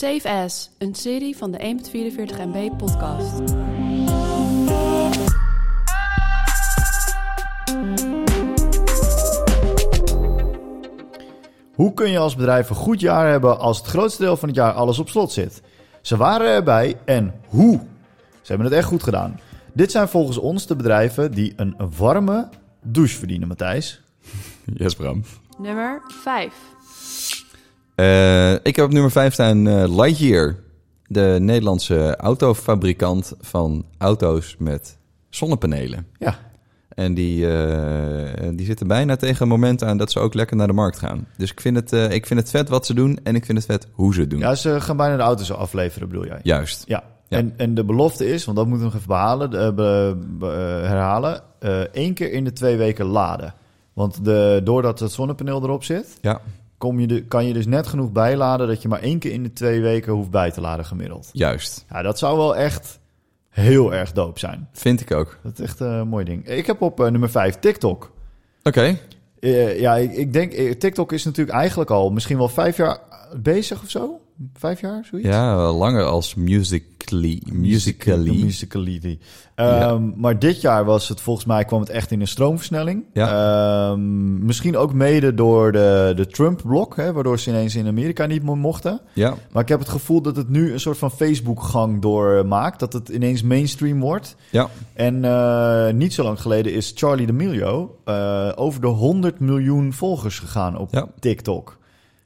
Safe As, een serie van de 1.44 MB podcast. Hoe kun je als bedrijf een goed jaar hebben als het grootste deel van het jaar alles op slot zit? Ze waren erbij en hoe? Ze hebben het echt goed gedaan. Dit zijn volgens ons de bedrijven die een warme douche verdienen, Matthijs. Yes, Bram. Nummer 5. Eh, ik heb op nummer 5 staan eh, Lightyear. De Nederlandse autofabrikant van auto's met zonnepanelen. Ja, En die, eh, die zitten bijna tegen een moment aan dat ze ook lekker naar de markt gaan. Dus ik vind, het, ik vind het vet wat ze doen en ik vind het vet hoe ze het doen. ja ze gaan bijna de auto's afleveren, bedoel jij? Juist. Ja. Ja. En, en de belofte is, want dat moeten we nog even behalen, de- be- be- eh, herhalen, één keer in de twee weken laden. Want de, doordat het zonnepaneel erop zit, Ja, kom je de, kan je dus net genoeg bijladen dat je maar één keer in de twee weken hoeft bij te laden gemiddeld. juist. Ja, dat zou wel echt heel erg dope zijn. Vind ik ook. Dat is echt eh, een mooi ding. Ik heb op eh, nummer 5 TikTok. Oké. Eh, ja, ik, ik denk, eh, TikTok is natuurlijk eigenlijk al misschien wel vijf jaar bezig of zo. Vijf jaar, zoiets? Ja, langer als Musically. Musically. Musically. Ehm, Maar dit jaar was het volgens mij kwam het echt in een stroomversnelling. Ehm, misschien ook mede door de, de Trump-blok, waardoor ze ineens in Amerika niet meer mochten. Ja, Maar ik heb het gevoel dat het nu een soort van Facebook-gang doormaakt. Dat het ineens mainstream wordt. ja. En eh, niet zo lang geleden is Charlie D'Amelio eh over de 100 miljoen volgers gegaan op Ja. TikTok.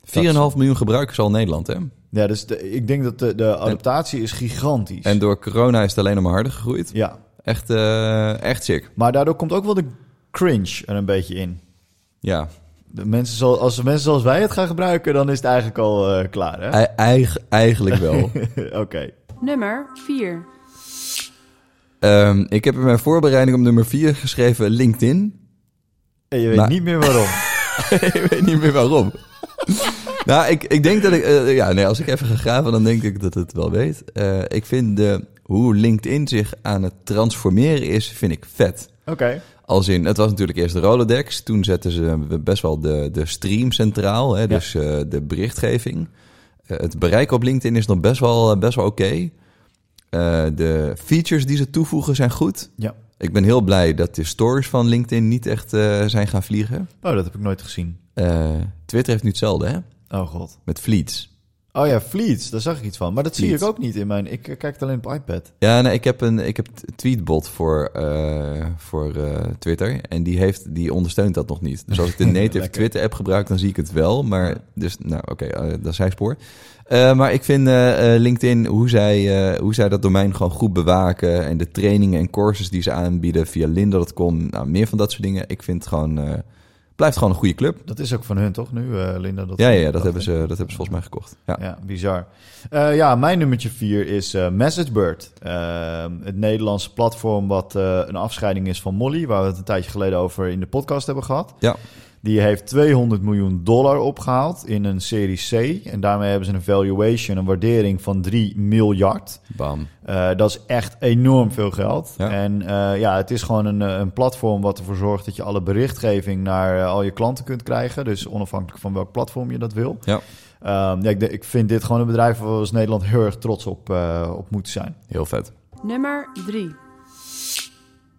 4,5 miljoen gebruikers al in Nederland, hè? Ja, dus de- ik denk dat de, de adaptatie is gigantisch. En door corona is het alleen nog maar harder gegroeid. ja, Echt, eh, echt sick. maar daardoor komt ook wel de cringe er een beetje in. Ja, De mensen zo, als mensen zoals wij het gaan gebruiken, dan is het eigenlijk al eh, klaar, hè? Eig- eigenlijk wel. Oké. Nummer 4. Ehm, ik heb in mijn voorbereiding op nummer 4 geschreven LinkedIn. En je weet Maar- niet meer waarom. ik weet niet meer waarom. nou, ik, ik denk dat ik... eh, ja, nee, als ik even ga graven, dan denk ik dat het wel weet. Eh, ik vind de, hoe LinkedIn zich aan het transformeren is, vind ik vet. Oké. Als in, het was natuurlijk eerst de Rolodex. Toen zetten ze best wel de, de stream centraal. Hè, dus eh, de berichtgeving. Het bereik op LinkedIn is nog best wel, best wel oké. De features die ze toevoegen zijn goed. Ja. Ik ben heel blij dat de stories van LinkedIn niet echt zijn gaan vliegen. Oh, dat heb ik nooit gezien. Eh, Twitter heeft nu hetzelfde, hè? Oh god. Met fleets. Oh ja, Fleets, daar zag ik iets van. Maar dat zie ik ook niet in mijn... Ik eh, kijk het alleen op iPad. Ja, nee, ik heb een ik heb tweetbot voor, eh, voor eh, Twitter. En die, heeft, die ondersteunt dat nog niet. Dus als ik de native. Twitter-app gebruik, dan zie ik het wel. Maar, dus, nou, oké, dat is zijspoor. Maar ik vind LinkedIn, hoe zij, hoe zij dat domein gewoon goed bewaken... en de trainingen en courses die ze aanbieden via Linda.com... nou, meer van dat soort dingen. Ik vind het gewoon... blijft gewoon een goede club. Dat is ook van hun, toch, nu, eh, Linda? Dat Ja, ja, dat, hebben ze, dat hebben ze volgens mij gekocht. Ja. Ja, bizar. Eh, ja, mijn nummertje vier is eh, MessageBird. Het Nederlandse platform wat een afscheiding is van Molly... waar we het een tijdje geleden over in de podcast hebben gehad. Ja. Die heeft 200 miljoen dollar opgehaald in een serie C. En daarmee hebben ze een valuation, een waardering van 3 miljard. Bam. Eh, dat is echt enorm veel geld. Ja. En eh, ja, het is gewoon een, eh, een platform wat ervoor zorgt dat je alle berichtgeving naar al je klanten kunt krijgen. Dus onafhankelijk van welk platform je dat wil. Ja. Ehm, ja, ik, denk- ik vind dit gewoon een bedrijf waar we als Nederland heel erg trots op, eh, op moeten zijn. Heel vet. Nummer 3.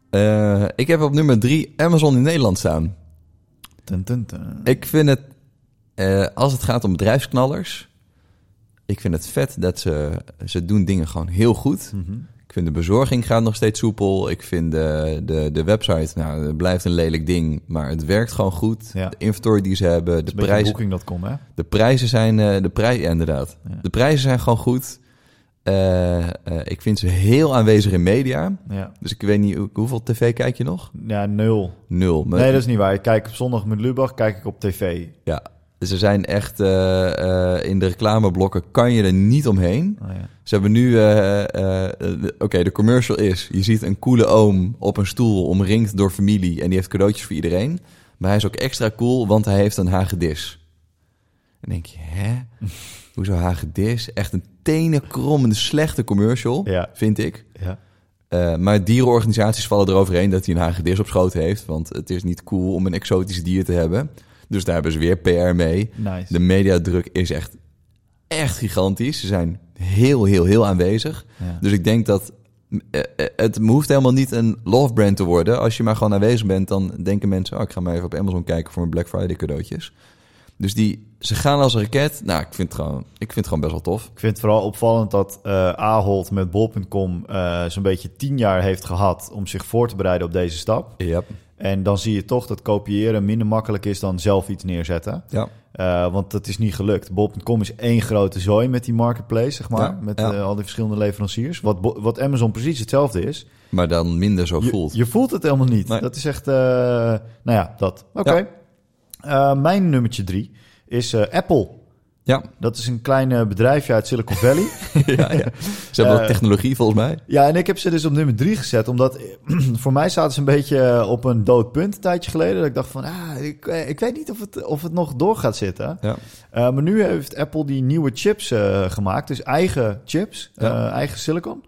Eh, ik heb op nummer drie Amazon in Nederland staan. Ik vind het, eh, als het gaat om bedrijfsknallers, ik vind het vet dat ze, ze doen dingen gewoon heel goed. Mhm. Ik vind de bezorging gaat nog steeds soepel. Ik vind de, de, de website, nou, het blijft een lelijk ding, maar het werkt gewoon goed. Ja. De inventory die ze hebben, de, Booking.com, hè? de prijzen zijn, eh, de prijs, ja, inderdaad. Ja. De prijzen zijn gewoon goed. Eh, eh, ik vind ze heel aanwezig in media. Ja, Dus ik weet niet, hoe- hoeveel tv kijk je nog? ja nul. Nul. Maar- Nee, dat is niet waar. Ik kijk op zondag met Lubach, kijk ik op tv. Ja, ze zijn echt eh, in de reclameblokken kan je er niet omheen. Oh, ja. Ze hebben nu, oké, de commercial is, je ziet een coole oom op een stoel omringd door familie en die heeft cadeautjes voor iedereen. Maar hij is ook extra cool, want hij heeft een hagedis. En denk je, hè? Hoezo hagedis? Echt een tenenkrommende slechte commercial, Ja. vind ik. Ja. Eh, maar dierenorganisaties vallen eroverheen dat hij een hagedis op schoot heeft. Want het is niet cool om een exotisch dier te hebben. Dus daar hebben ze weer PR mee. Nice. De mediadruk is echt echt gigantisch. Ze zijn heel, heel, heel aanwezig. Ja. Dus ik denk dat eh, eh, het hoeft helemaal niet een love brand te worden. Als je maar gewoon aanwezig bent, dan denken mensen... Oh, ik ga maar even op Amazon kijken voor mijn Black Friday cadeautjes. Dus die, ze gaan als een raket. Nou, ik vind het gewoon, ik vind het gewoon best wel tof. Ik vind het vooral opvallend dat eh Ahold met bol.com eh, zo'n beetje tien jaar heeft gehad om zich voor te bereiden op deze stap. Ja. En dan zie je toch dat kopiëren minder makkelijk is dan zelf iets neerzetten. Ja. Eh, want dat is niet gelukt. Bol.com is één grote zooi met die marketplace, zeg maar. Ja, met ja. al die verschillende leveranciers. Wat, wat Amazon precies hetzelfde is. Maar dan minder zo voelt. je voelt het helemaal niet. Nee. Dat is echt... nou ja, dat. Oké. Eh, mijn nummertje drie is eh, Apple. Ja. Dat is een klein eh, bedrijfje uit Silicon Valley. ja, ja. Ze hebben Eh, technologie volgens mij. Ja, en ik heb ze dus op nummer drie gezet, omdat voor mij zaten ze een beetje op een dood punt een tijdje geleden. Dat ik dacht van, ah, ik, ik weet niet of het, of het nog door gaat zitten. Ja. Maar nu heeft Apple die nieuwe chips gemaakt, dus eigen chips, Ja. eigen silicon.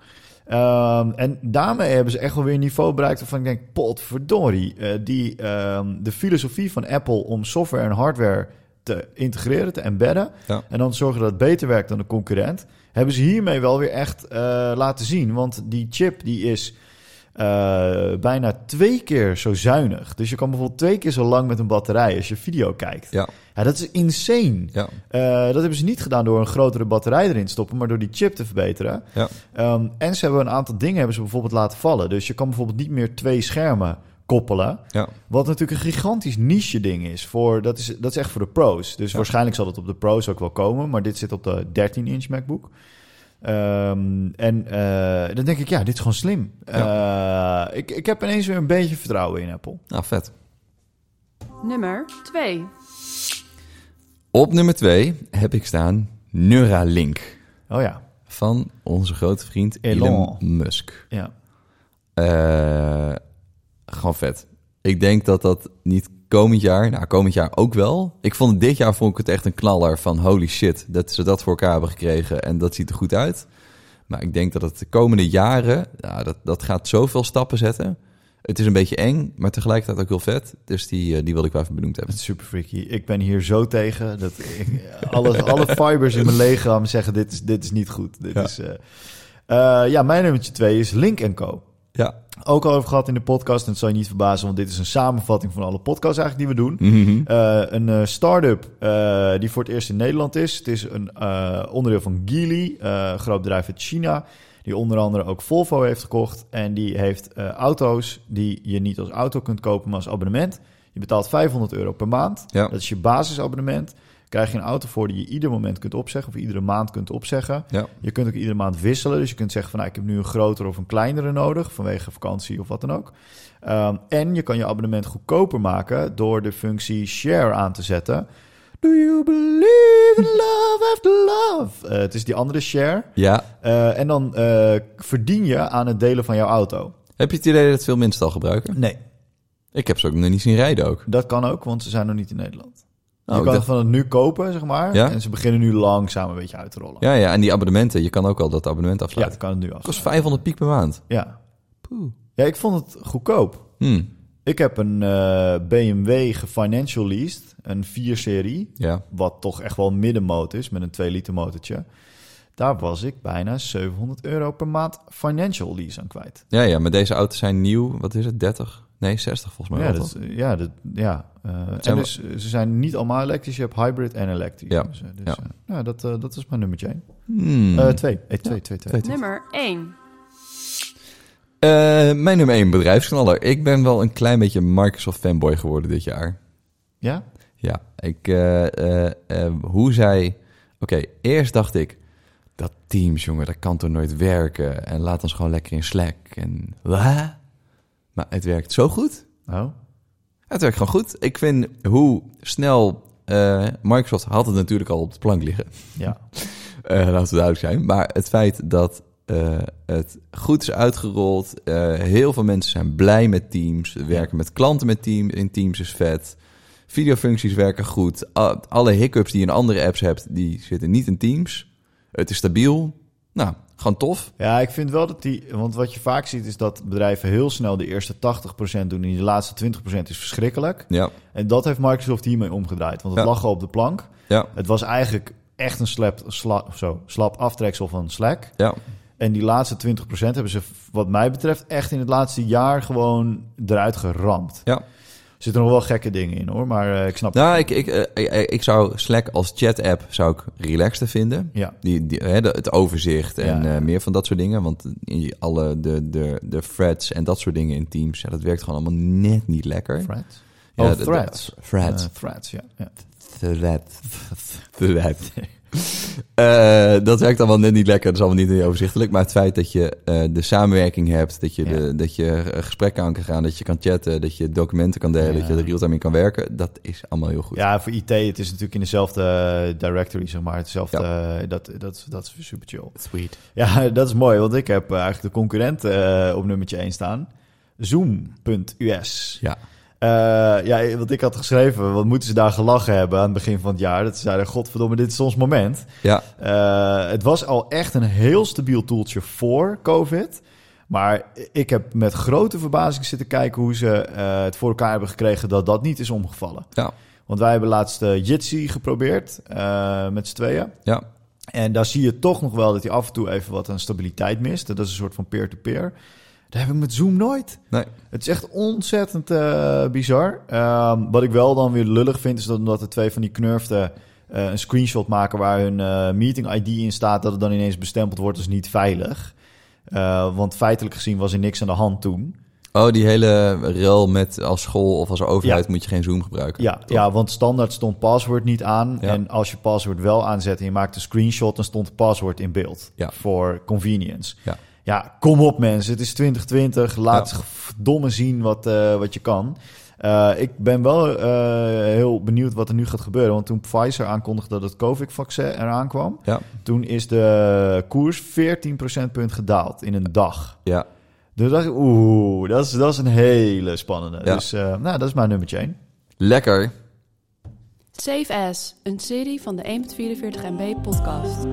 Ehm, en daarmee hebben ze echt wel weer een niveau bereikt waarvan ik denk, potverdorie, eh die, ehm, de filosofie van Apple om software en hardware te integreren, te embedden, Ja. en dan zorgen dat het beter werkt dan de concurrent, hebben ze hiermee wel weer echt eh, laten zien. Want die chip die is eh, bijna twee keer zo zuinig. Dus je kan bijvoorbeeld twee keer zo lang met een batterij als je video kijkt. Ja. Ja, dat is insane. Ja. Eh, dat hebben ze niet gedaan door een grotere batterij erin te stoppen, maar door die chip te verbeteren. Ja. Ehm, en ze hebben een aantal dingen hebben ze bijvoorbeeld laten vallen. Dus je kan bijvoorbeeld niet meer twee schermen koppelen. Ja. Wat natuurlijk een gigantisch niche ding is. Voor, dat, is dat is echt voor de pro's. Dus Ja. waarschijnlijk zal het op de pro's ook wel komen. Maar dit zit op de 13-inch MacBook. Ehm, en eh, dan denk ik, ja, dit is gewoon slim. Eh, ik, ik heb ineens weer een beetje vertrouwen in Apple. Nou, vet. Nummer 2. Op nummer twee heb ik staan Neuralink. Oh ja, Van onze grote vriend Elon. Elon Musk. ja. Eh, gewoon vet. Ik denk dat dat niet komend jaar, nou komend jaar ook wel. Ik vond het dit jaar vond ik het echt een knaller van holy shit dat ze dat voor elkaar hebben gekregen en dat ziet er goed uit. Maar ik denk dat het de komende jaren, ja, dat, dat gaat zoveel stappen zetten. Het is een beetje eng, maar tegelijkertijd ook heel vet. Dus die, eh, die wilde ik wel even benoemd hebben. super freaky. Ik ben hier zo tegen. Dat ik, alle, alle fibers in mijn lichaam zeggen: dit is, dit is niet goed. Dit Ja. is, eh, eh, ja, mijn nummertje twee is Link Co. Ja. Ook al over gehad in de podcast. En het zal je niet verbazen, want dit is een samenvatting van alle podcasts eigenlijk die we doen. Mhm. Eh, een eh, start-up eh, die voor het eerst in Nederland is. Het is een onderdeel van Geely, een groot bedrijf uit China. Die onder andere ook Volvo heeft gekocht. En die heeft auto's die je niet als auto kunt kopen, maar als abonnement. Je betaalt 500 euro per maand. Ja. Dat is je basisabonnement. Krijg je een auto voor die je ieder moment kunt opzeggen of iedere maand kunt opzeggen. Ja. Je kunt ook iedere maand wisselen. Dus je kunt zeggen van nou, ik heb nu een grotere of een kleinere nodig vanwege vakantie of wat dan ook. Ehm, en je kan je abonnement goedkoper maken door de functie share aan te zetten. Do you believe in love after love? Eh, het is die andere share. ja. Eh, en dan eh, verdien je aan het delen van jouw auto. Heb je het idee dat veel mensen het al gebruiken? Nee, Ik heb ze ook nog niet zien rijden ook. dat kan ook, want ze zijn nog niet in Nederland. Oh, je ik kan van het nu kopen, zeg maar. Ja? En ze beginnen nu langzaam een beetje uit te rollen. Ja, ja, en die abonnementen, je kan ook al dat abonnement Ja, afsluiten. dat kan het nu Het af. kost 500 piek per maand. Ja. Poeh. ja, ik vond het goedkoop. Hmm. Ik heb een eh, BMW gefinancial leased, een 4-serie, Ja. wat toch echt wel middenmoot is met een 2 liter motortje. Daar was ik bijna 700 euro per maand financial lease aan kwijt. Ja, ja, maar deze auto's zijn nieuw. Wat is het? 30? Nee, 60 volgens mij. ja, dat, ja, dat, ja. eh, en dus, eh, ze zijn niet allemaal elektrisch, je hebt hybrid en elektrisch. Ja, Dus, eh, dus, ja. ja, dat, dat is mijn nummertje 1. Hmm. Eh twee. Eh, twee, twee, twee. Twee. Nummer 1. Eh, mijn nummer 1 bedrijfsknaller. Ik ben wel een klein beetje Microsoft fanboy geworden dit jaar. Ja? Ja, ik, eh, eh, eh, hoe zij... Oké, eerst dacht ik... Dat Teams, jongen, dat kan toch nooit werken? En laat ons gewoon lekker in Slack. En... Wat? Maar het werkt zo goed. Oh, Het werkt gewoon goed. Ik vind hoe snel... eh, Microsoft had het natuurlijk al op de plank liggen. ja. Eh, laten we duidelijk zijn. Maar het feit dat eh, het goed is uitgerold. heel veel mensen zijn blij met Teams. Werken met klanten met Teams. In Teams is vet. Videofuncties werken goed. Alle hiccups die je in andere apps hebt, die zitten niet in Teams. Het is stabiel. Nou, gewoon tof. Ja, ik vind wel dat die... Want wat je vaak ziet is dat bedrijven heel snel de eerste 80% doen... en de laatste 20% is verschrikkelijk. Ja, En dat heeft Microsoft hiermee omgedraaid. Want het Ja. lag al op de plank. ja, Het was eigenlijk echt een slap, sla, zo, slap aftreksel van Slack. Ja. En die laatste 20% hebben ze, wat mij betreft, echt in het laatste jaar gewoon eruit geramd. Ja. Er zitten nog wel gekke dingen in hoor, maar eh, ik snap Nou, ik, ik, eh, ik, ik zou Slack als chat-app zou ik relaxter vinden. Ja. Die, die, hè, het overzicht en Ja. eh, meer van dat soort dingen. Want alle de, de, de threads en dat soort dingen in Teams, ja, dat werkt gewoon allemaal net niet lekker. Threads. Ja, oh, de- de- threads. threads. Threads, ja. ja. Thread. Thread. Eh, dat werkt allemaal net niet lekker. Dat is allemaal niet heel overzichtelijk. Maar het feit dat je eh, de samenwerking hebt, dat je, Ja. de, dat je eh, gesprekken aan kan gaan, dat je kan chatten, dat je documenten kan delen, Ja. dat je er real-time in kan werken, dat is allemaal heel goed. Ja, voor IT, het is natuurlijk in dezelfde directory, zeg maar. Hetzelfde, dat, dat, dat is super chill. Sweet. Ja, dat is mooi, want ik heb eigenlijk de concurrent eh, op nummertje 1 staan. Zoom.us. Ja. Eh, ja, wat ik had geschreven, wat moeten ze daar gelachen hebben aan het begin van het jaar? Dat ze zeiden, godverdomme, dit is ons moment. Ja. Eh, het was al echt een heel stabiel toeltje voor COVID. Maar ik heb met grote verbazing zitten kijken hoe ze eh, het voor elkaar hebben gekregen dat dat niet is omgevallen. Ja. Want wij hebben laatst uh, Jitsi geprobeerd uh, met z'n tweeën. Ja. En daar zie je toch nog wel dat hij af en toe even wat aan stabiliteit mist. Dat is een soort van peer-to-peer. -peer. Dat heb ik met Zoom nooit. Nee. Het is echt ontzettend uh, bizar. Um, wat ik wel dan weer lullig vind, is dat omdat er twee van die knurfden uh, een screenshot maken waar hun uh, meeting ID in staat, dat het dan ineens bestempeld wordt als niet veilig. Want feitelijk gezien was er niks aan de hand toen. Oh, die hele rel met als school of als overheid ja. moet je geen Zoom gebruiken. Ja, ja, want standaard stond password niet aan. Ja. En als je password wel aanzet en je maakt een screenshot, dan stond password in beeld. Ja. Voor convenience. Ja. Ja, kom op mensen. Het is 2020. Laat ja. verdomme zien wat, uh, wat je kan. Uh, ik ben wel uh, heel benieuwd wat er nu gaat gebeuren. Want toen Pfizer aankondigde dat het COVID-vaccin eraan kwam... Ja. toen is de koers 14 procentpunt gedaald in een dag. Ja. Dus dacht ik, oeh, dat is, dat is een hele spannende. Ja. Dus uh, nou, dat is mijn nummertje 1. Lekker. Save As, een serie van de 1.44 MB podcast.